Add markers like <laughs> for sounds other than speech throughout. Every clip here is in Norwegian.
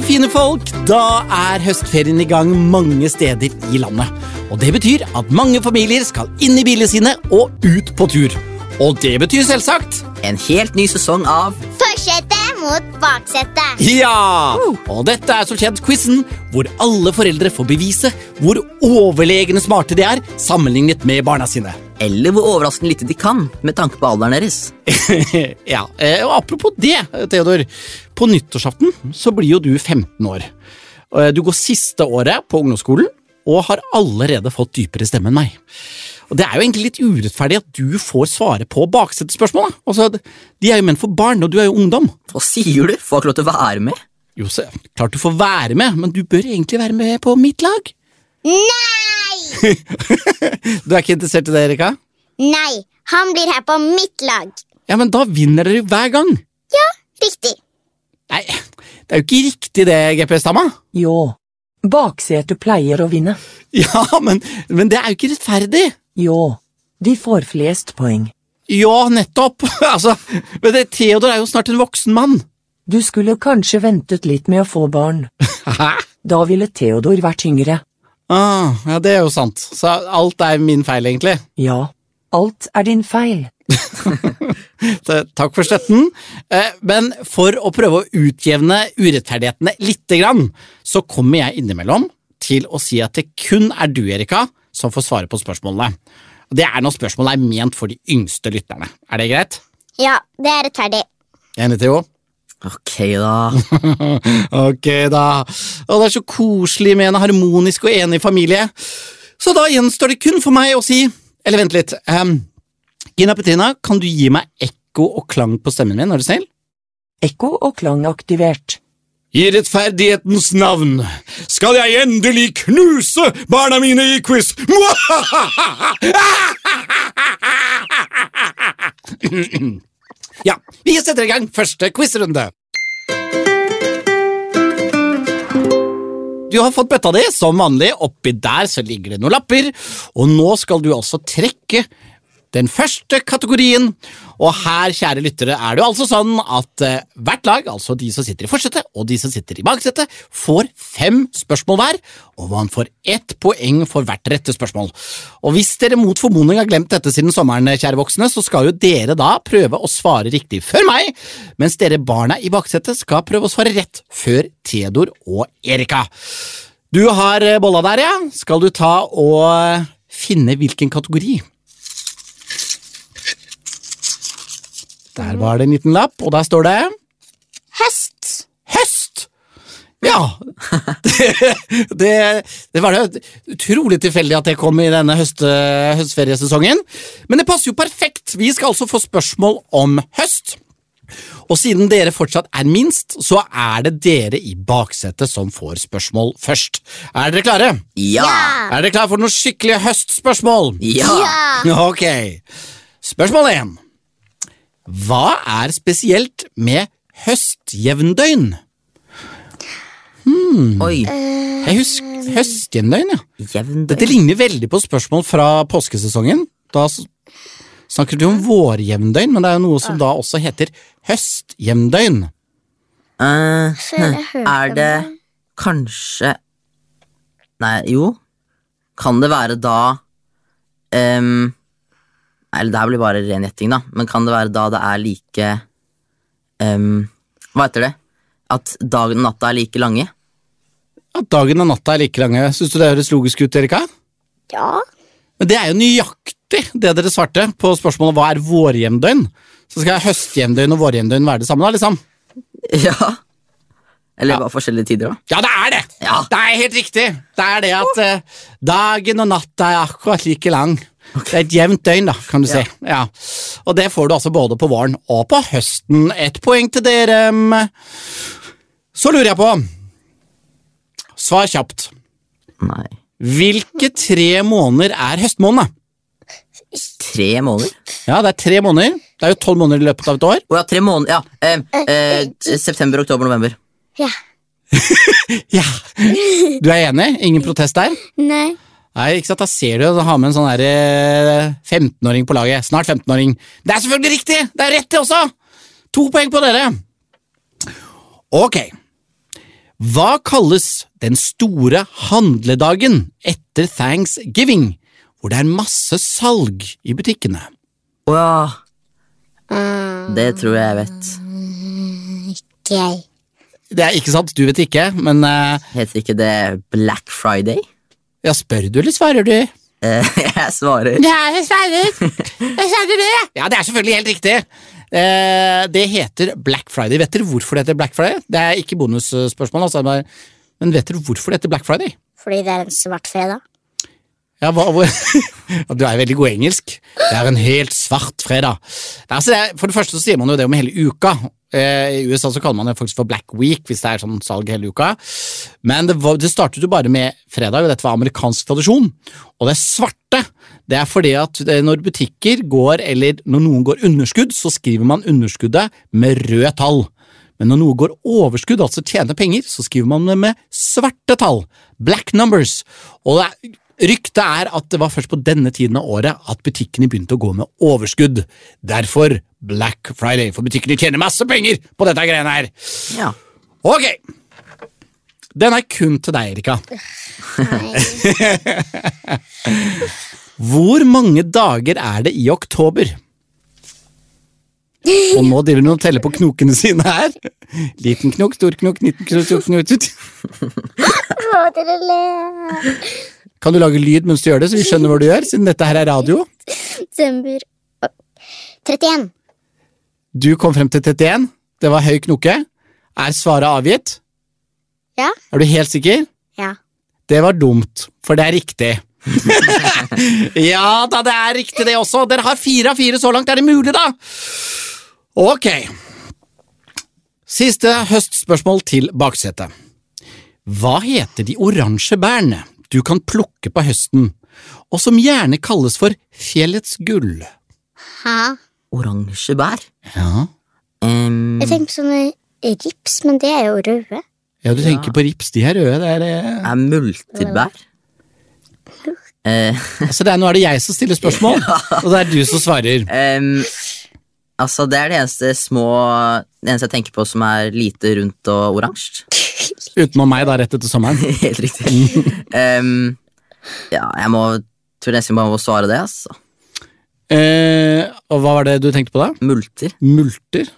Hei, fine folk! Da er høstferien i gang mange steder i landet. Og det betyr at mange familier skal inn i bilene sine og ut på tur. Og det betyr selvsagt En helt ny sesong av Forsetet mot baksetet. ja! Og dette er som kjent quizen hvor alle foreldre får bevise hvor overlegne smarte de er sammenlignet med barna sine. Eller hvor overraskende lite de kan, med tanke på alderen deres. <laughs> ja, eh, og Apropos det, Theodor. På nyttårsaften så blir jo du 15 år. Eh, Du går siste året på ungdomsskolen og har allerede fått dypere stemme enn meg. Og Det er jo egentlig litt urettferdig at du får svare på baksetespørsmål. Altså, de er jo ment for barn, og du er jo ungdom. Hva sier du? Får jeg ikke lov til å være med? Jo, så, klart du får være med, men du bør egentlig være med på mitt lag. Nei! <laughs> Du er ikke interessert i det, Erika? Nei, han blir her på mitt lag. Ja, men da vinner dere jo hver gang. Ja, Riktig. Nei, det er jo ikke riktig det, GPS-dama. Jo. Baksetet pleier å vinne. <laughs> Ja, men, men det er jo ikke rettferdig. Jo. De får flest poeng. Ja, nettopp. <laughs> altså, men det, Theodor er jo snart en voksen mann. Du skulle kanskje ventet litt med å få barn. Hæ? Da ville Theodor vært yngre. Ah, ja, det er jo sant. Så alt er min feil, egentlig. Ja. Alt er din feil. <laughs> Takk for støtten. Eh, men for å prøve å utjevne urettferdighetene lite grann, så kommer jeg innimellom til å si at det kun er du, Erika, som får svare på spørsmålene. Det er når spørsmålet er ment for de yngste lytterne. Er det greit? Ja, det er rettferdig. Enig, Theo? Ok, da. <laughs> ok, da. Og det er så koselig med en harmonisk og enig familie. Så da gjenstår det kun for meg å si Eller vent litt. Um, Gina Petrina, kan du gi meg ekko og klang på stemmen min, er du snill? Ekko og klang aktivert. I rettferdighetens navn skal jeg endelig knuse barna mine i quiz! <laughs> Ja, vi setter i gang første quizrunde. Du har fått bøtta di, som vanlig. Oppi der så ligger det noen lapper, og nå skal du altså trekke den første kategorien. Og her, kjære lyttere, er det jo altså sånn at eh, hvert lag, altså de som sitter i forsetet og de som sitter i baksetet, får fem spørsmål hver, og man får ett poeng for hvert rette spørsmål. Og hvis dere mot formodning har glemt dette siden sommeren, kjære voksne, så skal jo dere da prøve å svare riktig før meg, mens dere barna i baksetet skal prøve å svare rett før Theodor og Erika. Du har eh, bolla der, ja. Skal du ta og eh, finne hvilken kategori? Der var det en liten lapp, og der står det Høst. høst! Ja, <laughs> det, det, det var det utrolig tilfeldig at det kom i denne høste, høstferiesesongen. Men det passer jo perfekt. Vi skal altså få spørsmål om høst. Og siden dere fortsatt er minst, så er det dere i baksetet som får spørsmål først. Er dere klare? Ja. Er dere klare for noen skikkelige høstspørsmål? Ja. Ja. Ok. Spørsmål 1. Hva er spesielt med høstjevndøgn? Oi. Jeg husker høstjevndøgn, ja. Jevndøgn. Dette ligner veldig på spørsmål fra påskesesongen. Da snakker du om vårjevndøgn, men det er jo noe som da også heter høstjevndøgn. Eh, hørte er det kanskje Nei, jo. Kan det være da ehm, Nei, Eller det her blir bare ren gjetting, da. Men kan det være da det er like um, Hva heter det? At dagen og natta er like lange? At dagen og natta er like lange. Syns du det høres logisk ut, Erika? Ja. Men det er jo nøyaktig det dere svarte på spørsmålet hva er vårjevndøgn. Så skal høstjevndøgn og vårjevndøgn være det samme, da, liksom? <laughs> Ja. Eller Ja. bare forskjellige tider, da. Ja, det er det! Ja. Det er helt riktig. Det er det at eh, dagen og natta er akkurat like lang. Det er et jevnt døgn, da, kan du si. Ja. Og det får du altså både på våren og på høsten. Ett poeng til dere. Så lurer jeg på Svar kjapt. Nei. Hvilke tre måneder er høstmånedene? Tre måneder? Ja, det er tre måneder. Det er jo tolv måneder i løpet av et år. Oh, ja, tre måneder. Ja. Eh, eh, september, oktober, november. Ja. <laughs> Ja, Du er enig? Ingen protest der? Nei. Nei, ikke sant, Da ser du å ha med en sånn der, eh, 15-åring på laget. Snart 15-åring. Det er selvfølgelig riktig! Det er rett, det også! To poeng på dere. Ok. Hva kalles den store handledagen etter thanksgiving, hvor det er masse salg i butikkene? Å ja. Det tror jeg jeg vet. Ikke jeg. Det er ikke sant, du vet ikke, men uh, Heter ikke det Black Friday? Ja, spør du eller svarer du? Eh, <laughs> jeg svarer. Ja, jeg svarer. Jeg svarer det. Ja, det er selvfølgelig helt riktig. Eh, det heter Black Friday. Vet dere hvorfor det heter Black Friday? Det er ikke bonusspørsmål, altså, men- vet dere hvorfor det heter Black Friday? Fordi det er en svart fredag. Ja, hva, hvor, <laughs> du er veldig god engelsk. Det er en helt svart fredag. Altså, for det første så sier man jo det om hele uka. Eh, I USA så kaller man det faktisk for Black Week hvis det er sånn salg hele uka. Men det, var, det startet jo bare med fredag, og dette var amerikansk tradisjon. Og det svarte, det er fordi at når butikker går, eller når noen går underskudd, så skriver man underskuddet med røde tall. Men når noe går overskudd, altså tjener penger, så skriver man det med svarte tall. Black numbers. Og det er, ryktet er at det var først på denne tiden av året at butikkene begynte å gå med overskudd. Derfor Black Friday, for butikkene tjener masse penger på dette greiene her. Ja. Ok. Den er kun til deg, Erika. <laughs> Hvor mange dager er det i oktober? Og nå driver hun og teller på knokene sine her. Liten knok, stor knok, liten knok, stor knok. Å, dere ler. Kan du lage lyd mens du gjør det, så vi skjønner hva du gjør, siden dette her er radio? Desember 31. Du kom frem til 31. Det var høy knoke. Er svaret avgitt? Ja. Er du helt sikker? Ja. Det var dumt, for det er riktig. <laughs> ja da, det er riktig det også. Dere har fire av fire så langt. Er det mulig, da? Ok. Siste høstspørsmål til baksetet. Hva heter de oransje bærene du kan plukke på høsten, og som gjerne kalles for fjellets gull? Hæ? Oransje bær. Ja, Um... Jeg tenkte på sånne rips, men det er jo røde. ja du tenker på rips. De er røde. Det er, det er multebær. Eh, <laughs> altså det er, nå er det jeg som stiller spørsmål, <laughs> og det er du som svarer. Um, altså, det er det eneste små Det eneste jeg tenker på som er lite rundt og oransje. <laughs> Utenom meg, da, rett etter sommeren. <laughs> Helt riktig. <laughs> um, ja, jeg må tror nesten bare må svare det, altså. Eh, og hva var det du tenkte på da? Multer. Multer?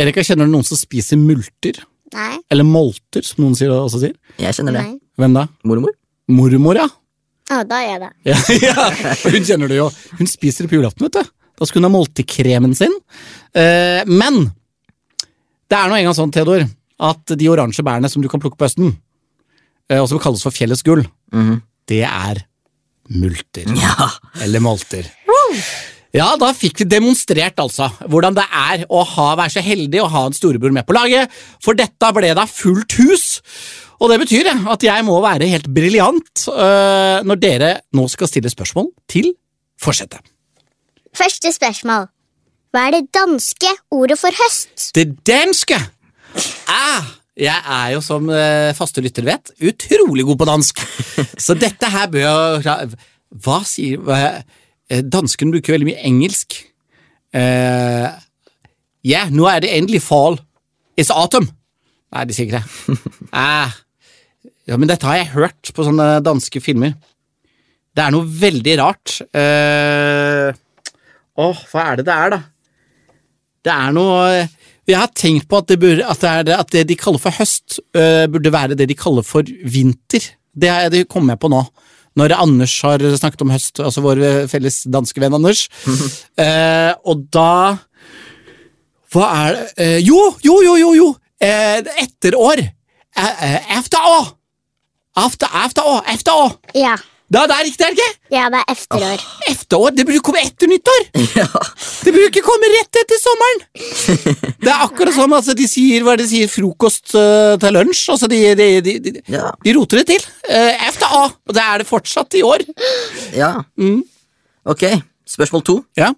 Erika, kjenner du noen som spiser multer? Nei. Eller molter, som noen sier, også sier? Jeg kjenner det. Nei. Hvem da? Mormor. Mormor, ja. Å, da er det. ja, ja. Hun kjenner det jo. Hun spiser det på julaften, vet du. Da skulle hun ha moltekremen sin. Eh, men det er nå engang sånn, Theodor, at de oransje bærene som du kan plukke på høsten, eh, og som kalles for fjellets gull, Mhm. det er multer. <laughs> Ja. Eller molter. Ja, da fikk vi demonstrert altså hvordan det er å ha, være så heldig å ha en storebror med på laget, for dette ble da fullt hus. Og det betyr at jeg må være helt briljant uh, når dere nå skal stille spørsmål til forsetet. Første spørsmål. Hva er det danske ordet for høst? Det danske! Ah, jeg er jo, som øh, faste lytter vet, utrolig god på dansk. <laughs> Så dette her bør jeg Hva sier hva, eh, Dansken bruker veldig mye engelsk. Ja, uh, yeah, nå er det endelig fall. It's autumn. Nei, de sier ikke det. <laughs> Ah, ja, men dette har jeg hørt på sånne danske filmer. Det er noe veldig rart. Eh, Åh, hva er det det er, da? Det er noe Jeg har tenkt på at det, burde, at det, er det, at det de kaller for høst, uh, burde være det de kaller for vinter. Det, er- det kommer jeg på nå. Når Anders har snakket om høst, altså vår felles danske venn Anders. <laughs> Eh, og da Hva er det eh, Jo, jo, jo, jo! jo. Eh, etterår. Eh, eh, Efterår! After, år! After år! Ja. Da, det er riktig, er det ikke? Ja, det er efterår. Efterår? Det burde komme etter nyttår! <laughs> ja. Det burde ikke komme rett etter sommeren! <laughs> Det er akkurat som altså, de sier hva de sier, frokost uh, til lunsj. Altså, de, de, de, de, Ja. de roter det til. Uh, A, og det er det fortsatt i år. ja. Mm. Ok, spørsmål to. Ja.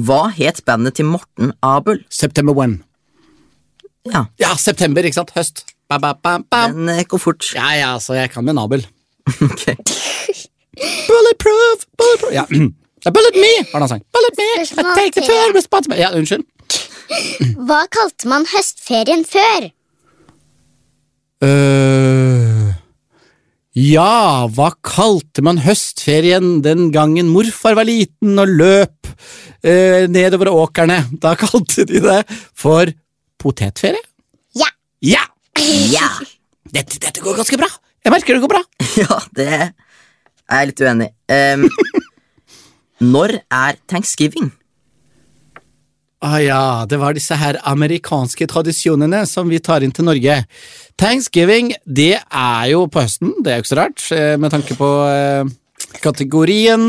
Hva het bandet til Morten Abel? September 1. Ja, Ja, september, ikke sant? Høst. Ba, ba, ba, ba. men eh, går fort. Ja, ja, så jeg kan med Nabel. Ok. <laughs> Bulletproof, bulletproof Ja. Bullet me, var det han sang. Bullet me, I take the fair responsibility Ja, unnskyld. Hva kalte man høstferien før? Uh, ja, hva kalte man høstferien den gangen morfar var liten og løp uh, nedover åkrene? Da kalte de det for potetferie. Ja. Ja! <laughs> Ja! Dette, dette går ganske bra. Jeg merker det går bra. <laughs> Ja, det er jeg litt uenig i. Um, <laughs> når er thanksgiving? Ah ja, det var disse her amerikanske tradisjonene som vi tar inn til Norge. Thanksgiving, det er jo på høsten, det er jo ikke så rart, eh, med tanke på eh, kategorien.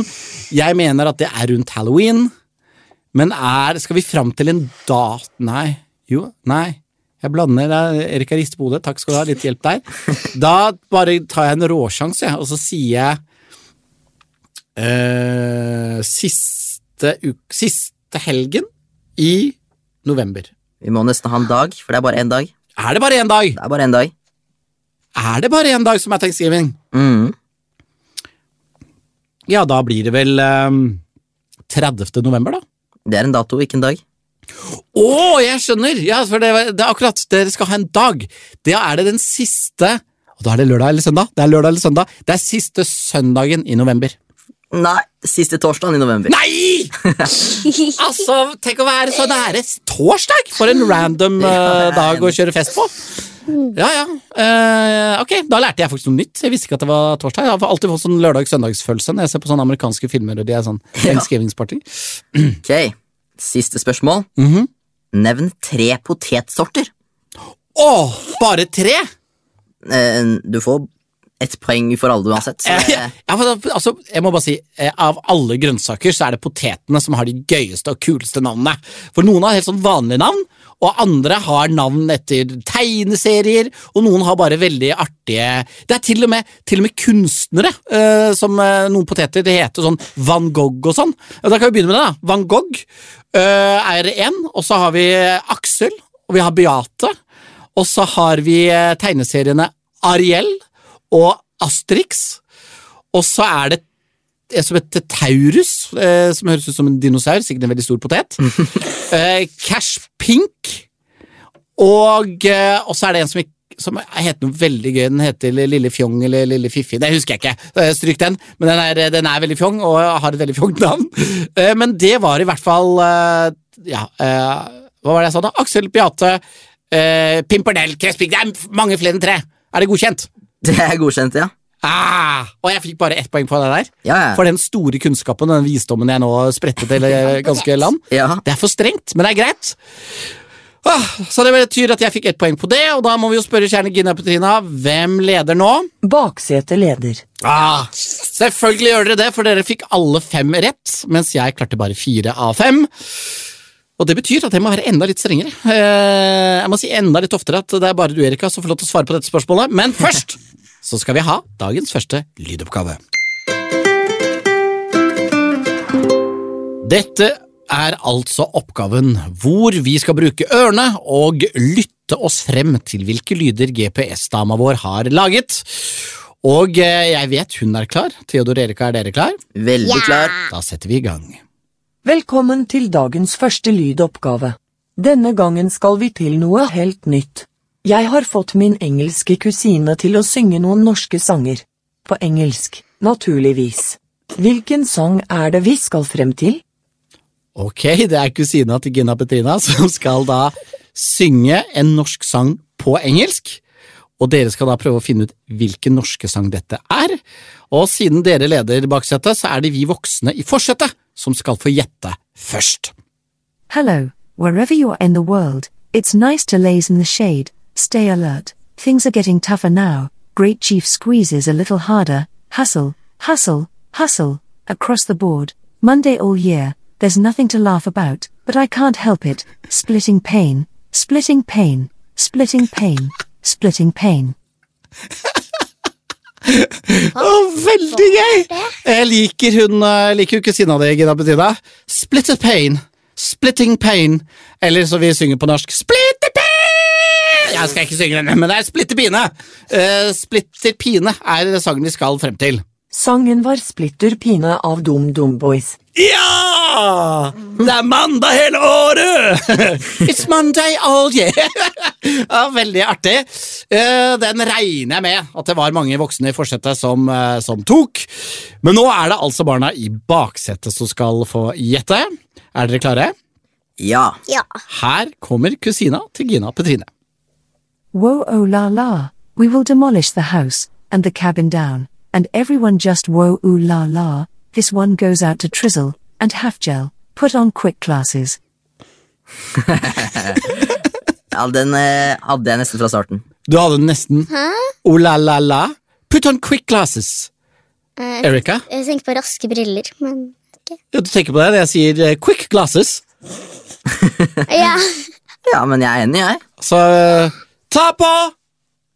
Jeg mener at det er rundt halloween, men er Skal vi fram til en dat... Nei. Jo, nei. Jeg blander. Erik på hodet, takk skal du ha, litt hjelp der. Da bare tar jeg en råsjanse, jeg, og så sier jeg eh, siste, uke, siste helgen i november. Vi må nesten ha en dag, for det er bare én dag. Er det bare én dag? Det er bare én dag. Er det bare én dag som er thanksgiving? Mm. Ja, da blir det vel eh, 30. november, da. Det er en dato, ikke en dag. Å, jeg skjønner! Ja, for det, det er akkurat, dere skal ha en dag. Da er det den siste Og da er det lørdag eller søndag. Det er lørdag eller søndag. Det er siste søndagen i november. Nei, siste torsdagen i november. Nei! <laughs> altså, tenk å være så nære torsdag! For en random uh, dag å kjøre fest på. Ja, ja. Uh, ok, da lærte jeg faktisk noe nytt. Jeg visste ikke at det var torsdag. Jeg har alltid fått sånn lørdag-søndagsfølelse når jeg ser på sånne amerikanske filmer og de er sånn thanksgiving-party. <clears throat> Ok, siste spørsmål. Mhm. Nevn tre potetsorter. Å, bare tre? Eh, du får ett poeng for alle uansett. Så ja, ja, altså, jeg må bare si, eh, Av alle grønnsaker så er det potetene som har de gøyeste og kuleste navnene. For noen har helt sånn vanlige navn, og andre har navn etter tegneserier, og noen har bare veldig artige Det er til og med, til og med kunstnere uh, som uh, noen poteter. Det heter sånn Van Gogh og sånn. Da kan vi begynne med det. da. Van Gogh uh, er én, og så har vi Aksel, og vi har Beate. Og så har vi tegneseriene Ariel og Asterix. Og så er det en som heter Taurus, eh, som høres ut som en dinosaur, sikkert en veldig stor potet. <laughs> eh, Cash Pink. Og, eh, og så er det en som, som heter noe veldig gøy. Den heter Lille Fjong eller Lille Fiffi. Det husker jeg ikke. Eh, Stryk den. Men den er, den er veldig fjong og har et veldig fjongt navn. Eh, men det var i hvert fall eh, Ja, eh, hva var det jeg sa da? Aksel, Beate, eh, Pimpernell, Pink. Det er mange flere enn tre. Er det godkjent? det er godkjent, ja. Ah, og jeg fikk bare ett poeng på det der. Ja, ja. For den store kunnskapen og den visdommen jeg nå spredte til eh, <laughs> ganske land. ja. Det er for strengt, men det er greit. Ah, så det betyr at jeg fikk ett poeng på det, og da må vi jo spørre kjerne Gina Petrina, hvem leder nå? Baksete leder. Ah, selvfølgelig gjør dere det, for dere fikk alle fem rett, mens jeg klarte bare fire av fem. Og det betyr at jeg må være enda litt strengere. Eh, jeg må si enda litt oftere at det er bare du, Erika, som får lov til å svare på dette spørsmålet. Men først så skal vi ha dagens første lydoppgave. Dette er altså oppgaven hvor vi skal bruke ørene og lytte oss frem til hvilke lyder GPS-dama vår har laget. Og eh, jeg vet hun er klar. Theodor Erika, er dere klar? Veldig Ja. klar. Da setter vi i gang. Velkommen til dagens første lydoppgave. Denne gangen skal vi til noe helt nytt. Jeg har fått min engelske kusine til å synge noen norske sanger. På engelsk, naturligvis. Hvilken sang er det vi skal frem til? Ok, det er kusina til Gina Petrina <laughs> som skal da synge en norsk sang på engelsk. Og dere skal da prøve å finne ut hvilken norske sang dette er. Og siden dere leder baksetet, så er det vi voksne i forsetet som skal få gjette først. Hello, wherever you're in the world, it's nice to laze in the shade, stay alert, things are getting tougher now, Great Chief squeezes a little harder, hustle, hustle, hustle, across the board, Monday all year, there's nothing to laugh about, but I can't help it, splitting pain, splitting pain, splitting pain, splitting pain. <laughs> oh, veldig gøy! Jeg liker hun eh, liker jo kusina di, Gina Petrina. Splitted pain. Splitting pain. Eller så vi synger på norsk pain! Jeg skal ikke synge den, men det er Splitter pine. Uh, splitter pine er sangen vi skal frem til. Sangen var Splitter pine av Dum Dum Boys. Ja! Det er mandag hele året! <laughs> It's Monday all year! <laughs> Ja, veldig artig. Eh, Den regner jeg med at det var mange voksne i forsetet som, eh, som tok. Men nå er det altså barna i baksetet som skal få gjette. Er dere klare? Ja. Ja. Her kommer kusina til Gina Petrine. Whoa oh la la, we will demolish the house, and the cabin down, and everyone just whoa ooh la la, this one goes out to Trizzle, and Halfgel, put on quick classes. <laughs> ja den eh, hadde jeg nesten fra starten. Du hadde den nesten. Oh la la la. Put on quick glasses. Eh, Erika, Jeg tenkte på raske briller, men ja, du tenker på det når jeg sier eh, quick glasses. Ja. <laughs> Ja, men jeg er enig, jeg. Så eh, ta på!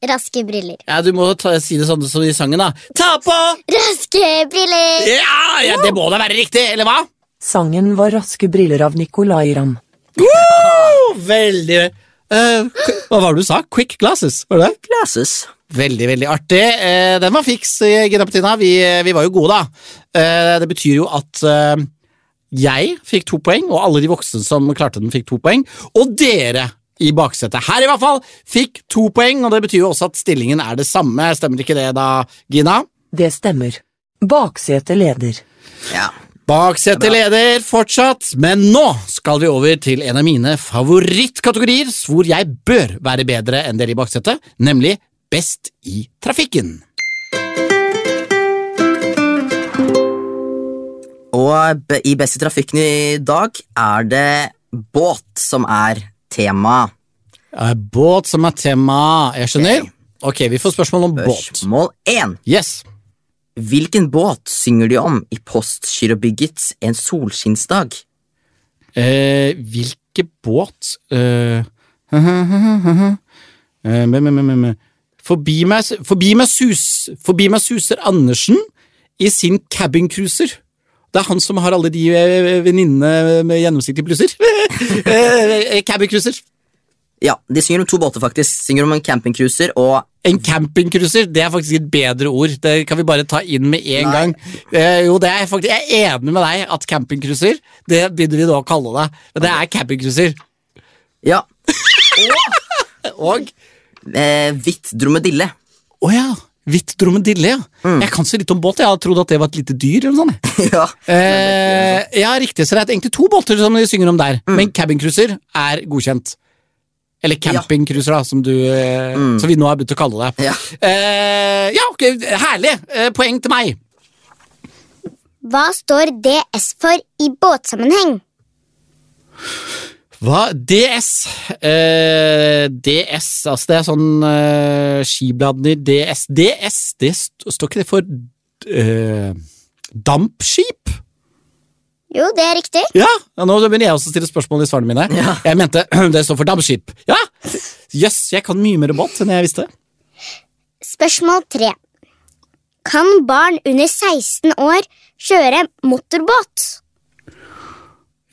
Raske briller. Ja, Du må ta, si det sånn som i sangen, da. Ta på! Raske briller! Ja, ja, Det må da være riktig, eller hva? Sangen var Raske briller av Nicolay Ramm. Woo! Veldig uh, Hva var det du sa? Quick glasses? Var det? Glasses. Veldig, veldig artig. Uh, den var fiks, eh, Gina Petina. Vi, vi var jo gode, da. Uh, det betyr jo at jeg fikk to poeng, og alle de voksne som klarte den, fikk to poeng. Og dere i baksetet her, i hvert fall, fikk to poeng, og det betyr jo også at stillingen er det samme. Stemmer ikke det, da, Gina? Det stemmer. Baksetet leder. Ja. Baksetet leder fortsatt, men nå skal vi over til en av mine favorittkategorier, hvor jeg bør være bedre enn dere i baksetet, nemlig Best i trafikken. Og i Best i trafikken i dag er det båt som er tema. Eh, Båt som er tema, jeg skjønner. Ok, vi får spørsmål om båt. Spørsmål 1. Yes. Hvilken båt synger de om i Postgirobyggets En solskinnsdag? Eh, hvilke båt eh, <laughs> eh, me- me- me- me. Forbi meg, forbi, meg sus, forbi meg suser Andersen i sin cabincruiser. Det er han som har alle de eh, venninnene med gjennomsiktige plusser. <laughs> Eh, cabincruiser. Ja, De synger om to båter, faktisk. Synger om en campingcruiser og En campingcruiser det er faktisk et bedre ord. Det kan vi bare ta inn med en Nei. gang. Eh, jo, det er faktisk, Jeg er enig med deg at campingcruiser det begynner vi nå å kalle det. Men det er campingcruiser. Ja, <laughs> Og eh, hvitt dromedille. Å ja! Hvitt dromedille, ja. Jeg kan så litt om båt. Jeg hadde trodd at det var et lite dyr. eller noe sånt. <laughs> ja. Eh, ja, riktig, så det er egentlig to båter som de synger om der. Men cabincruiser er godkjent. Eller campingcruiser, da, som, du, eh, som vi nå har begynt å kalle det. Ja. Eh, ja, ok, herlig. Eh, poeng til meg. Hva står DS for i båtsammenheng? Hva? DS. Eh, DS, altså det er sånn eh, skibladner DS. DS, det st står ikke det for eh, dampskip? Jo, det er riktig. Ja, ja, nå begynner jeg også å stille spørsmål i svarene mine. Ja. Jeg mente <clears throat> det står for dampskip. Ja! Jøss, jeg kan mye mer båt enn jeg visste. Spørsmål tre. Kan barn under 16 år kjøre motorbåt?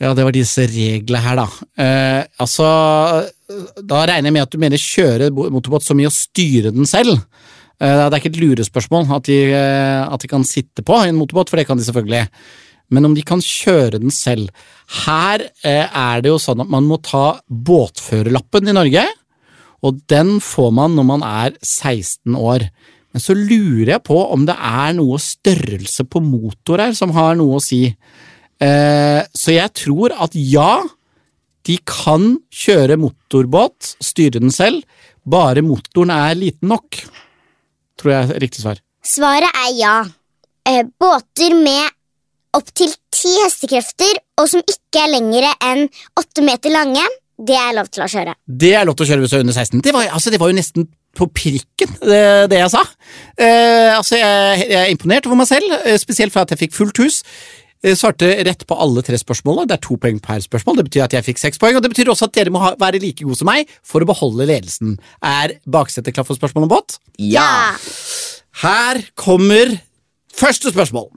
Ja, det var disse reglene her, da. Eh, altså, da regner jeg med at du mener kjøre motorbåt så mye og styre den selv. Eh, det er ikke et lurespørsmål at de, eh, at de kan sitte på en motorbåt, for det kan de selvfølgelig. Men om de kan kjøre den selv. Her eh, er det jo sånn at man må ta båtførerlappen i Norge, og den får man når man er 16 år. Men så lurer jeg på om det er noe størrelse på motor her som har noe å si. Eh, så jeg tror at ja, de kan kjøre motorbåt, styre den selv, bare motoren er liten nok. Tror jeg er riktig svar. Svaret er ja. Eh, båter med opptil ti hestekrefter og som ikke er lengre enn åtte meter lange, det er lov til å kjøre. Det er lov til å kjøre hvis du er under 16. Det var, altså, det var jo nesten på prikken, det, det jeg sa. Eh, altså, jeg, jeg er imponert over meg selv, eh, spesielt for at jeg fikk fullt hus. Jeg svarte rett på alle tre spørsmålene. Det er to poeng per spørsmål. Det betyr at jeg fikk seks poeng, og det betyr også at dere må ha, være like gode som meg for å beholde ledelsen. Er baksetet klar for spørsmål om båt? Ja. Her kommer første spørsmål.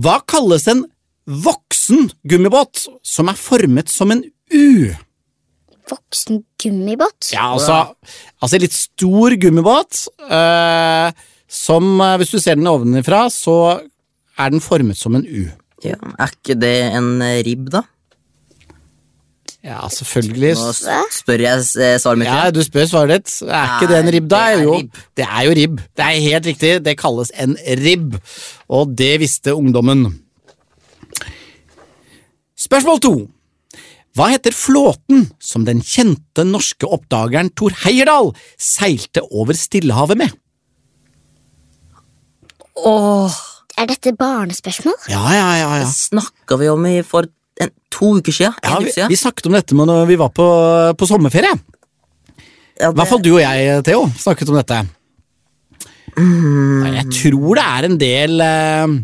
Hva kalles en voksen gummibåt som er formet som en U? Voksen gummibåt? Ja, altså, altså en litt stor gummibåt, Uh, som eh, hvis du ser den ovenfra, så er den formet som en U. ja. Er ikke det en eh, ribb, da? Ja, selvfølgelig. Nå spør jeg eh, svaret mitt. Ja, du spør svaret ditt. Er ikke det en ribb, da? det er Jo, rib. det er jo ribb. Det er helt riktig. Det kalles en ribb, og det visste ungdommen. Spørsmål to. Hva heter flåten som den kjente norske oppdageren Thor Heyerdahl seilte over Stillehavet med? Åh, Er dette barnespørsmål? Ja, ja, ja. ja. snakka vi om i for en, to uker siden? Ja vi, siden? vi snakket om dette når vi var på, på sommerferie. Ja, det... hvert fall du og jeg, Theo, snakket om dette. Mm. Jeg tror det er en del eh,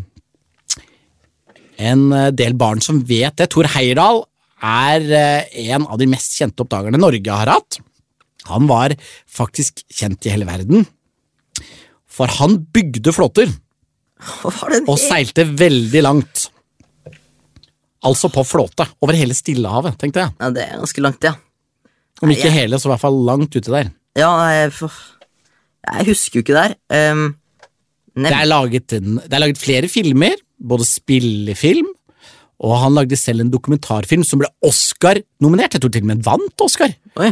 En del barn som vet det. Tor Heyerdahl er eh, en av de mest kjente oppdagerne Norge har hatt. Han var faktisk kjent i hele verden. For han bygde flåter det? Og seilte veldig langt. Altså på flåte over hele Stillehavet, tenkte jeg. Ja, det er ganske langt, ja. Om ikke jeg- hele, så i hvert fall langt uti der. Ja, jeg, jeg husker jo ikke der. Um, Det er, laget det er laget flere filmer, både spillefilm, og han lagde selv en dokumentarfilm som ble Oscar-nominert. Jeg tror til og med vant Oscar. Oi,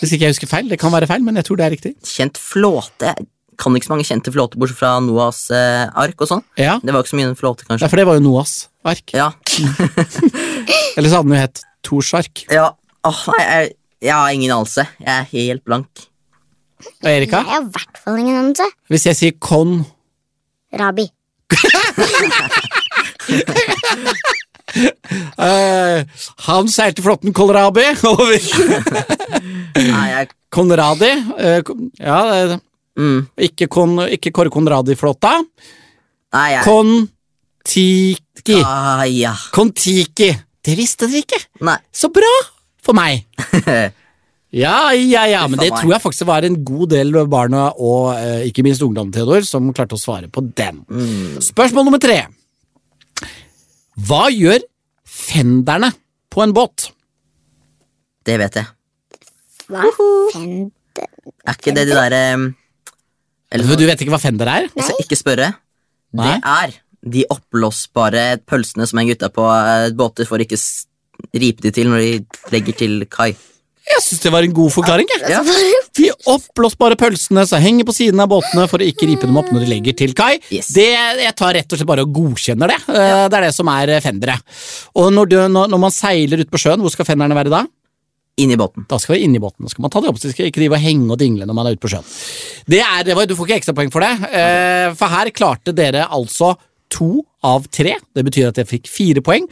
Hvis ikke jeg husker feil. Det kan være feil, men jeg tror det er riktig. kjent flåte. Kan ikke så mange kjente flåter, bortsett fra Noahs eh, ark og sånn. Ja, Det var ikke så mye en flåte, ja for det var jo Noahs ark. Ja. <laughs> Eller så hadde den jo hett Tors ark. ja. Åh, nei, jeg, jeg har ingen anelse. Jeg er helt blank. Og Erika, Jeg har i hvert fall ingen anelse. hvis jeg sier Kon Rabi. Uh, <laughs> Han seilte flåtten Kolrabi <laughs> over Nei, jeg Konradi. Uh, kon- ja, det- mm, ikke, kon, ikke Kåre Konradi-flåta. Kon-Tiki. ah, Ja. Kon-Tiki. Det visste dere ikke. Nei. Så bra for meg. <laughs> Ja, ja, ja, men det tror jeg faktisk var en god del barna og eh, ikke minst ungdom, Theodor, som klarte å svare på den. Mm. Spørsmål nummer tre. Hva gjør fenderne på en båt? Det vet jeg. Hva? Fender Er ikke det de derre um, Eller Du vet ikke hva fender er? jeg skal ikke spørre. Nei. Det er de oppblåsbare pølsene som henger gutta på eh, båter for ikke ripe de til når de legger til kai. Jeg syns det var en god forklaring. Ja. <laughs> De oppblåsbare pølsene som henger på siden av båtene for å ikke ripe dem opp når de legger til kai. Yes. Det, jeg tar rett og slett bare og godkjenner det. Eh, Det er det som er eh, fendere. Og når, du, når, når man seiler ut på sjøen, hvor skal fenderne være da? Inn i båten. Da skal vi inn i båten. Da skal man ta det opp, så skal ikke drive og henge og dingle når man er ute på sjøen. Det er, det var, du får ikke ekstrapoeng for det, eh, for her klarte dere altså to av tre. Det betyr at jeg fikk fire poeng.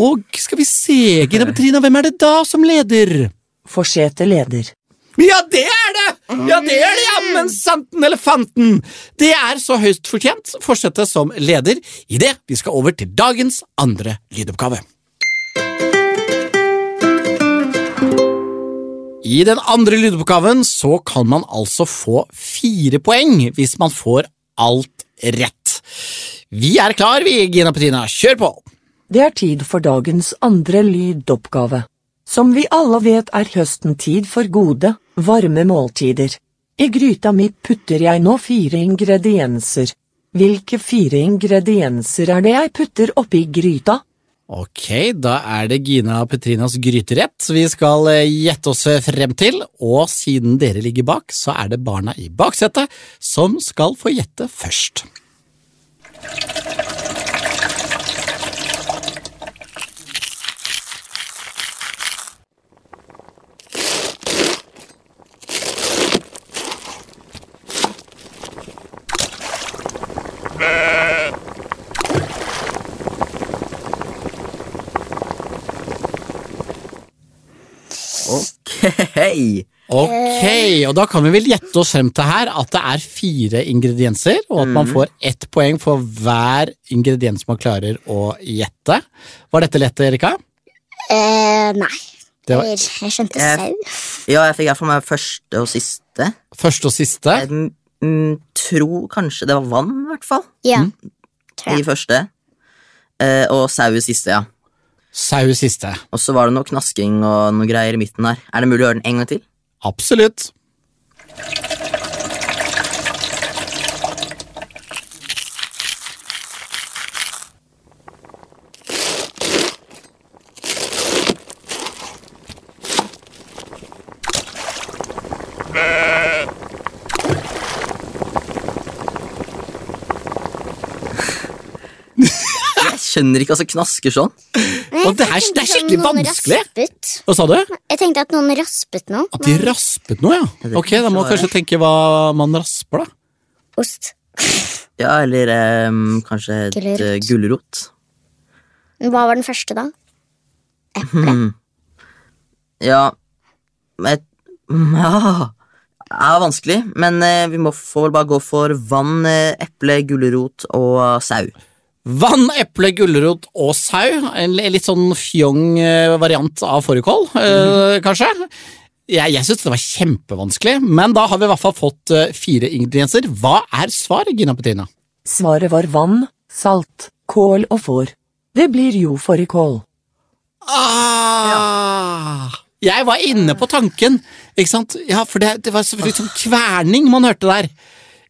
Og skal vi se, Gina Petrina, hvem er det da som leder? Forsete leder. Ja, det er det! Ja, det er det, jammen santen elefanten! Det er så høyst fortjent fortsette som leder idet vi skal over til dagens andre lydoppgave. I den andre lydoppgaven så kan man altså få fire poeng hvis man får alt rett. Vi er klar, vi, Gina Petina, Kjør på! Det er tid for dagens andre lydoppgave. Som vi alle vet er høsten tid for gode, varme måltider. I gryta mi putter jeg nå fire ingredienser. Hvilke fire ingredienser er det jeg putter oppi gryta? Ok, da er det Gina Petrinas gryterett vi skal eh, gjette oss frem til, og siden dere ligger bak, så er det barna i baksetet som skal få gjette først. <laughs> Ok. Ok, og da kan vi vel gjette oss frem til her at det er fire ingredienser, og at man får ett poeng for hver ingrediens man klarer å gjette. Var dette lett, Erika? Eh, nei. Det var jeg skjønte Jeg- sau. Ja, jeg fikk iallfall meg første og siste. første og siste. Jeg mm, tror kanskje det var vann, i hvert fall. Ja. Mm. Tror I første. Eh, og sau i siste, ja. Sau siste. Og så var det noe knasking og noe greier i midten der. Er det mulig å gjøre den en gang til? Absolutt. Jeg skjønner ikke at altså, som knasker sånn. Nei, Og det er- det er skikkelig vanskelig. Raspet. Hva sa du? Jeg tenkte at noen raspet noe. At de raspet noe, ja. Ok, da må man kanskje tenke hva man rasper, da. Ost. Ja, eller ehm, kanskje et Gulrot. eh, gulrot. Hva var den første, da? Hmm. <laughs> Ja et, <laughs> Ja Det er vanskelig, men eh, vi må vel bare gå for vann, eh, eple, gulrot og sau. Vann, eple, gulrot og sau. En litt sånn fjong eh, variant av fårikål, eh, kanskje. Jeg, jeg syns det var kjempevanskelig, men da har vi i hvert fall fått eh, fire ingredienser. Hva er svaret, Gina Petrina? Svaret var vann, salt, kål og får. Det blir jo fårikål. Ah, Jeg var inne på tanken, ikke sant? Ja, for det, det var selvfølgelig sånn kverning man hørte der.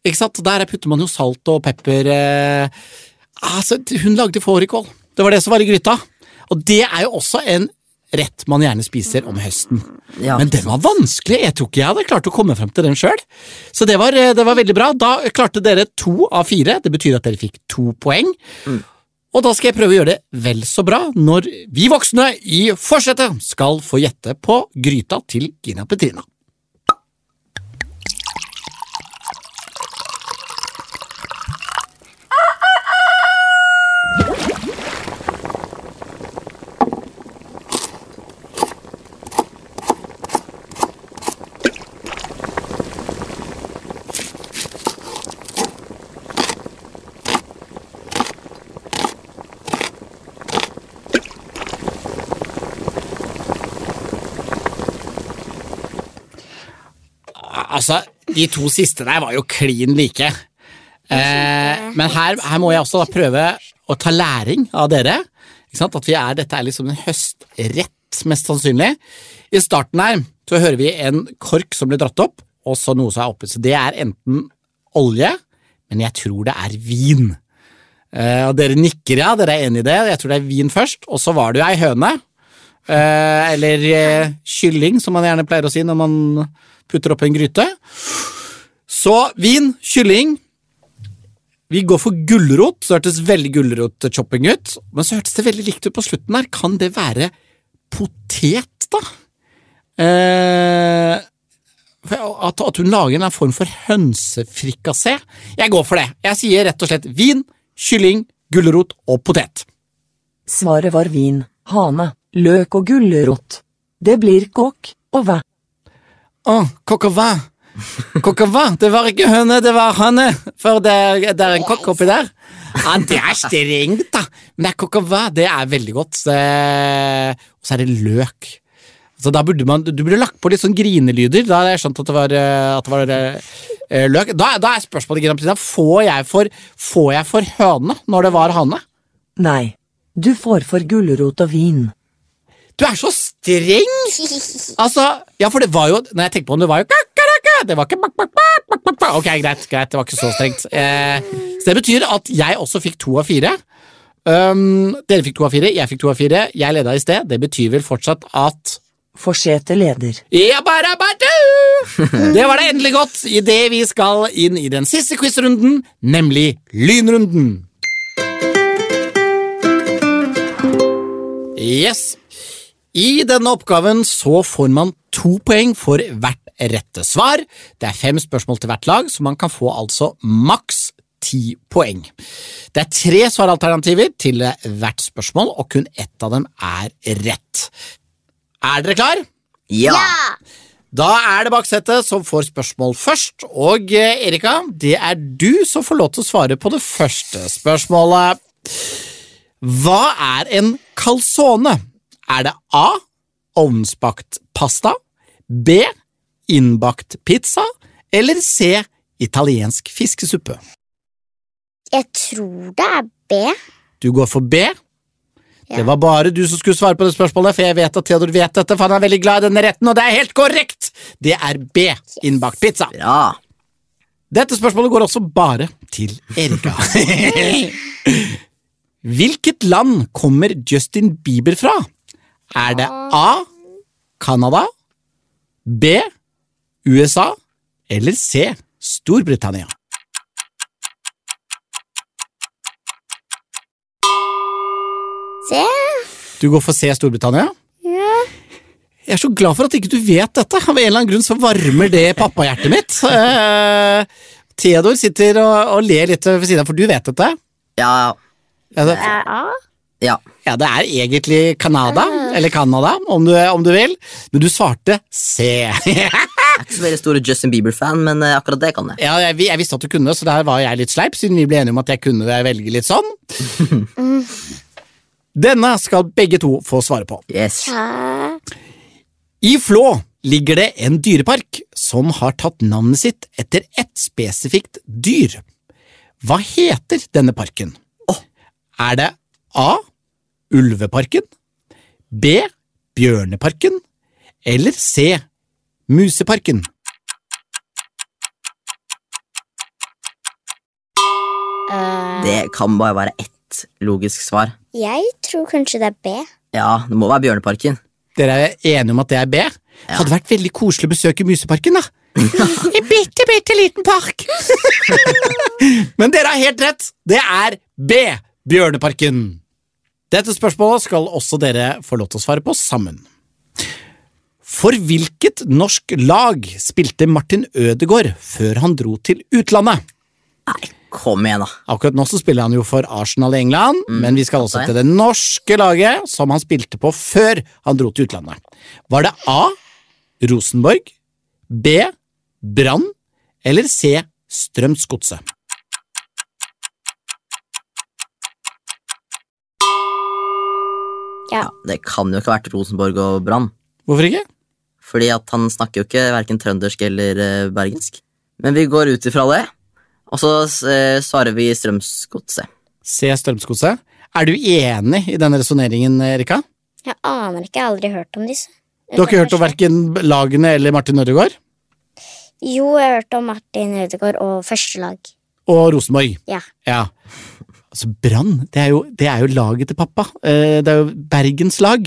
Ikke sant? Der putter man jo salt og pepper. Eh. Altså, hun lagde fårikål. Det var det som var i gryta. Og det er jo også en rett man gjerne spiser om høsten. Ja, Men den var vanskelig. Jeg tror ikke jeg hadde klart å komme frem til den sjøl. Så det var, eh, det var veldig bra. Da klarte dere to av fire. Det betyr at dere fikk to poeng. Og da skal jeg prøve å gjøre det vel så bra når vi voksne i forsetet skal få gjette på gryta til Gina Petrina. Altså, de to siste der var jo klin like. Eh, men her, her må jeg også da prøve å ta læring av dere. At er, dette er liksom en høstrett, mest sannsynlig. I starten her så hører vi en kork som blir dratt opp, og så noe som er oppe. Så det er enten olje, men jeg tror det er vin. Eh, og dere nikker, ja. Dere er enig i det. Jeg tror det er vin først. Og så var det jo ei høne. Eh, eller eh, kylling, som man gjerne pleier å si når man putter opp en gryte. Så vin, kylling. Vi går for gulrot. Så hørtes veldig gulrotchopping ut. Men så hørtes det veldig likt ut på slutten her. Kan det være potet, da? Eh, at, at hun lager en form for hønsefrikassé. Jeg går for det. Jeg sier rett og slett vin, kylling, gulrot og potet. Svaret var vin, hane, løk og gulrot. Det blir kokk og væ. Å, au vin. Det var ikke høne, det var hane. For det, er- det er en kokk oppi der. Ja, det er strengt, da. Men det er coq. Det er veldig godt. Og så er det løk. Så da burde man, Du burde lagt på litt sånn grinelyder. Da hadde jeg skjønt at det var, eh, at det var eh, løk. Da, da er spørsmålet, får jeg for, får jeg for høne når det var hane? Nei, du får for gulrot og vin. Du er så streng! <laughs> Altså, ja, for det var jo Når jeg tenker på det, det var jo Det var ikke bak, bak, bak, bak, bak, bak. Ok, greit, greit, det var ikke så strengt. Eh, så det betyr at jeg også fikk to av fire. Um, dere fikk to av fire, jeg fikk to av fire. Jeg leda i sted. Det betyr vel fortsatt at Forsete leder. Ja, bare, bare. Det var det endelig godt idet vi skal inn i den siste quizrunden, nemlig lynrunden. Yes. I denne oppgaven så får man to poeng for hvert rette svar. Det er fem spørsmål til hvert lag, så man kan få altså maks ti poeng. Det er tre svaralternativer til hvert spørsmål, og kun ett av dem er rett. Er dere klar? Ja! Da er det baksetet som får spørsmål først, og eh, Erika, det er du som får lov til å svare på det første spørsmålet. Hva er en calzone? Er det A. Ovnsbakt pasta, B. Innbakt pizza eller C. Italiensk fiskesuppe? Jeg tror det er B. Du går for B. Ja. Det var bare du som skulle svare på det spørsmålet, for jeg vet at Theodor vet dette, for han er veldig glad i denne retten, og det er helt korrekt! Det er B. Innbakt pizza. Bra. Dette spørsmålet går også bare til Erika. <laughs> Hvilket land kommer Justin Bieber fra? Er det A. Canada, B. USA eller C. Storbritannia? C. Du går for C, Storbritannia? Ja. Jeg er så glad for at ikke du vet dette. Av en eller annen grunn så varmer det pappahjertet mitt. Eh, Theodor sitter og, og ler litt ved siden av, for du vet dette? Ja, Er det, Ja. ja. ja, det er egentlig Canada, eller Canada, om du, om du vil. Men du svarte C. Jeg er ikke så veldig stor Justin Bieber-fan, men eh, akkurat det kan jeg. ja, jeg, jeg visste at du kunne, så der var jeg litt sleip, siden vi ble enige om at jeg kunne velge litt sånn. <laughs> Denne skal begge to få svare på. Yes. I Flå ligger det en dyrepark som har tatt navnet sitt etter ett spesifikt dyr. Hva heter denne parken? Er det A. Ulveparken, B. Bjørneparken eller C. Museparken? Eh, Det kan bare være ett logisk svar. jeg tror kanskje det er B. Ja, det må være Bjørneparken. Dere er enige om at det er B? Hadde vært veldig koselig å besøke Museparken, da. <laughs> en bitte, bitte liten park. <laughs> <laughs> Men dere har helt rett. Det er B. Bjørneparken. Dette spørsmålet skal også dere få lov til å svare på sammen. For hvilket norsk lag spilte Martin Ødegaard før han dro til utlandet? Nei, kom igjen, da. Akkurat nå så spiller han jo for Arsenal i England, men vi skal også til det norske laget som han spilte på før han dro til utlandet. Var det A. Rosenborg, B. Brann eller C. Strømsgodset? Ja. Ja, det kan jo ikke ha vært Rosenborg og Brann. Hvorfor ikke? Fordi at han snakker jo ikke hverken trøndersk eller eh, bergensk. Men vi går ut ifra det, og så eh, svarer vi Strømsgodset. Se Strømsgodset. Er du enig i denne resonneringen, Erika? Jeg aner ikke, jeg har aldri hørt om disse. Du har ikke hørt om verken lagene eller Martin Ødegaard? Jo, jeg har hørt om Martin Ødegaard og førstelag. Og Rosenborg? Ja. Ja. Altså, Brann, det, er jo- det er jo laget til pappa. Eh, Det er jo Bergens lag.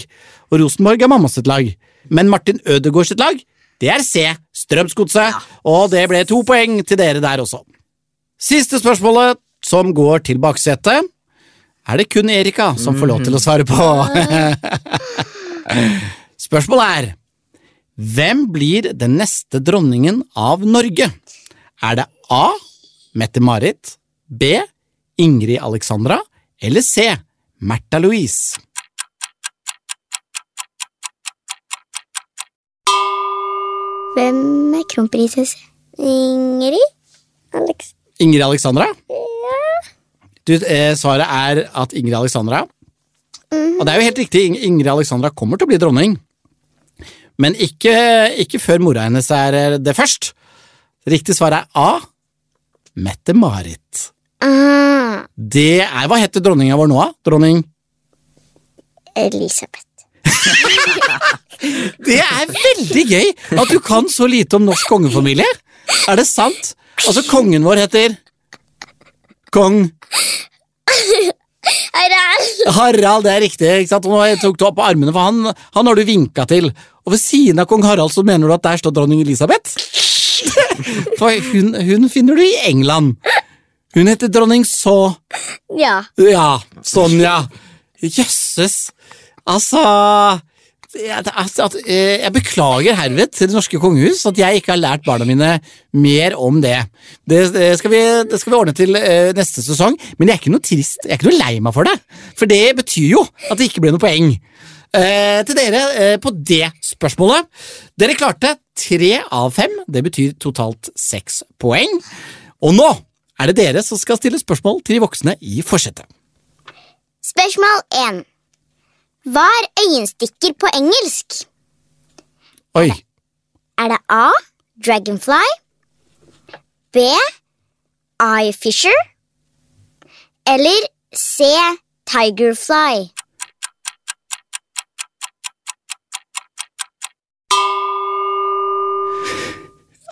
Og Rosenborg er mammas lag. Men Martin Ødegaards lag, det er C. Strømsgodset. Og det ble to poeng til dere der også. Siste spørsmålet, som går til baksetet, er det kun Erika som får lov til å svare på. <laughs> Spørsmålet er Hvem blir den neste dronningen av Norge? Er det A. Mette-Marit, B. Ingrid Alexandra eller C. Märtha Louise? Hvem er kronprinsesse? Ingrid? Alex? Ingrid Alexandra? Du, eh, svaret er at Ingrid Alexandra Og det er jo helt riktig, Ingrid Alexandra kommer til å bli dronning. Men ikke, ikke før mora hennes er eh, det først. Riktig svar er A. Mette-Marit. Ah, Det er Hva heter dronninga vår nå, da? Dronning Elisabeth. <laughs> Det er veldig gøy at du kan så lite om norsk kongefamilie. Er det sant? Altså, kongen vår heter Kong Harald! Harald, det er riktig. ikke sant? Nå tok du opp armene, for han, han har du vinka til. Og ved siden av kong Harald så mener du at der står dronning Elisabeth? <laughs> For hun, hun finner du i England. Hun heter dronning så Ja. Ja, sånn, ja. Jøsses. Altså jeg, altså, at, eh, jeg beklager herved til det norske kongehus at jeg ikke har lært barna mine mer om det. Det, det, skal, vi, det skal vi ordne til uh, neste sesong, men jeg er ikke noe trist, jeg er ikke noe lei meg for det. For det betyr jo at det ikke ble noe poeng. Uh, til dere uh, på det spørsmålet. Dere klarte tre av fem, det betyr totalt seks poeng. Og nå er det dere som skal stille spørsmål til de voksne i forsetet. Spørsmål 1. Hva er øyenstikker på engelsk? Oi. Er det A. Dragonfly? B. Eye Fisher? Eller C. Tigerfly?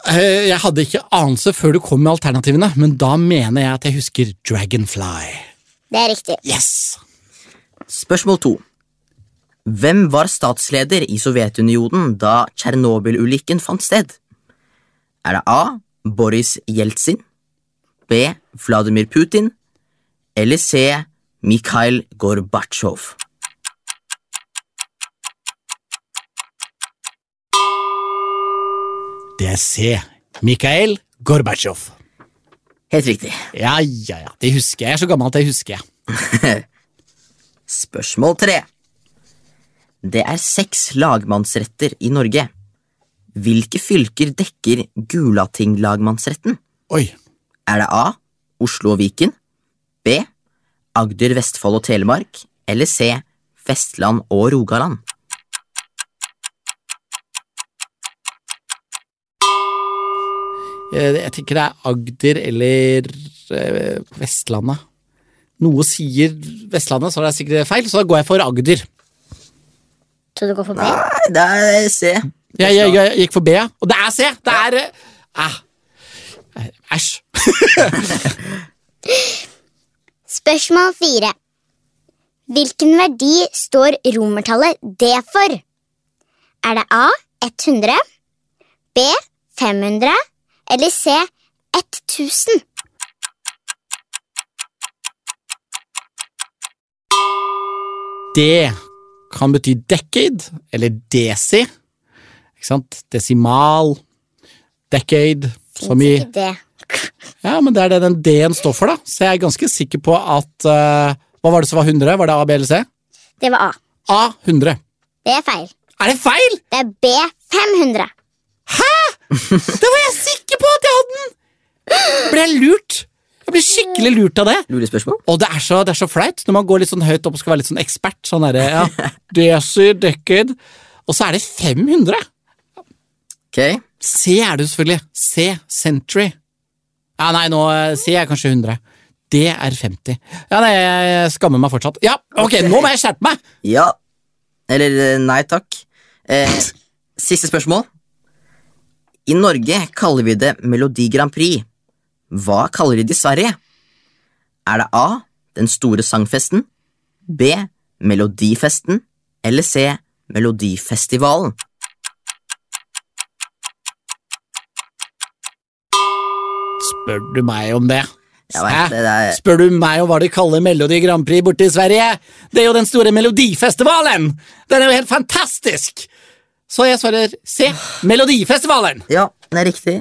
Jeg hadde ikke anelse før du kom med alternativene, men da mener jeg at jeg husker Dragonfly. Det er riktig. Yes! Spørsmål to. Hvem var statsleder i Sovjetunionen da Tsjernobyl-ulykken fant sted? Er det A. Boris Jeltsin, B. Vladimir Putin eller C. Mikhail Gorbatsjov? Er C. Mikhail Gorbatsjov. Helt riktig. Ja, ja, ja. Det husker jeg. Jeg er så gammel at det husker jeg. <laughs> Spørsmål tre. Det er seks lagmannsretter i Norge. Hvilke fylker dekker Gulating-lagmannsretten? Oi. Er det A. Oslo og Viken? B. Agder, Vestfold og Telemark? Eller C. Vestland og Rogaland? Jeg tenker det er Agder eller eh, Vestlandet. Noe sier Vestlandet, så er det sikkert feil, så da går jeg for Agder. Så du går for B? Nei, det er C. Jeg, jeg, jeg gikk for B, ja. Og det er C! Det er eh, ah. Æsj. <laughs> Spørsmål fire. Hvilken verdi står romertallet D for? Er det A 100, B 500 eller C 1000? Det kan bety decade, eller desi. Ikke sant? Desimal. Decade, som i. Ja, men det er det den D-en står for, da. Så jeg er ganske sikker på at uh, Hva var det som var 100? Var det A, B eller C? Det var A. A 100. Det er feil. Er det feil?! Det er B 500. <laughs> Da var jeg sikker på at jeg hadde den! Ble jeg lurt? Jeg ble skikkelig lurt av det. Lurespørsmål? Og det er, så, det er så flaut når man går litt sånn høyt opp og skal være litt sånn ekspert. Sånn derre, ja, <laughs> Desi, decade. Og så er det 500! Ok. C er det jo selvfølgelig. C, century. Ja, nei, nå eh, C er kanskje 100. D er 50. Ja, nei, jeg skammer meg fortsatt. Ja, ok, nå må jeg skjerpe meg! Ja. Eller eh, nei takk. Eh, siste spørsmål. I Norge kaller vi det Melodi Grand Prix. Hva kaller de det i Sverige? Er det A. Den store sangfesten? B. Melodifesten? Eller C. Melodifestivalen? Spør du meg om det? Vet, det er- Spør du meg om hva de kaller Melodi Grand Prix borte i Sverige? Det er jo den store melodifestivalen! Den er jo helt fantastisk! Så jeg svarer C. Melodifestivalen. Ja, det er riktig.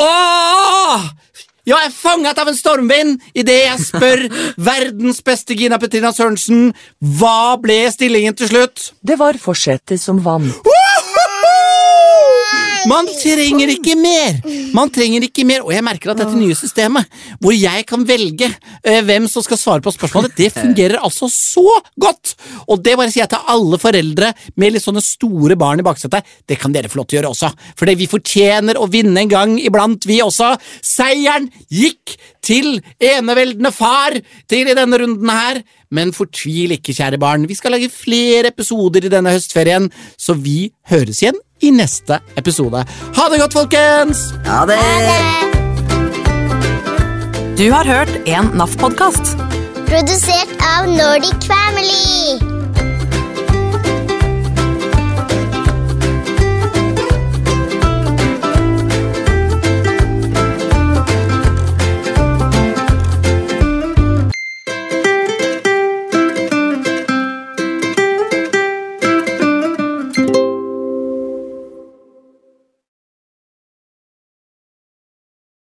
Åh! Jeg er fanget av en stormvind idet jeg spør <laughs> verdens beste Gina Petrina Sørensen hva ble stillingen til slutt. Det var forsetet som vant. Man trenger ikke mer! Man trenger ikke mer, Og jeg merker at dette nye systemet, hvor jeg kan velge eh, hvem som skal svare på spørsmålet, det fungerer altså så godt! Og det bare sier jeg til alle foreldre med litt sånne store barn i baksetet. Det kan dere få lov til å gjøre også, fordi vi fortjener å vinne en gang iblant, vi også. Seieren gikk til eneveldende far til i denne runden her. Men fortvil ikke, kjære barn. Vi skal lage flere episoder i denne høstferien, så vi høres igjen i neste episode. Ha det godt, folkens! Ha det Du har hørt en NAF-podkast. Produsert av Nordic Family.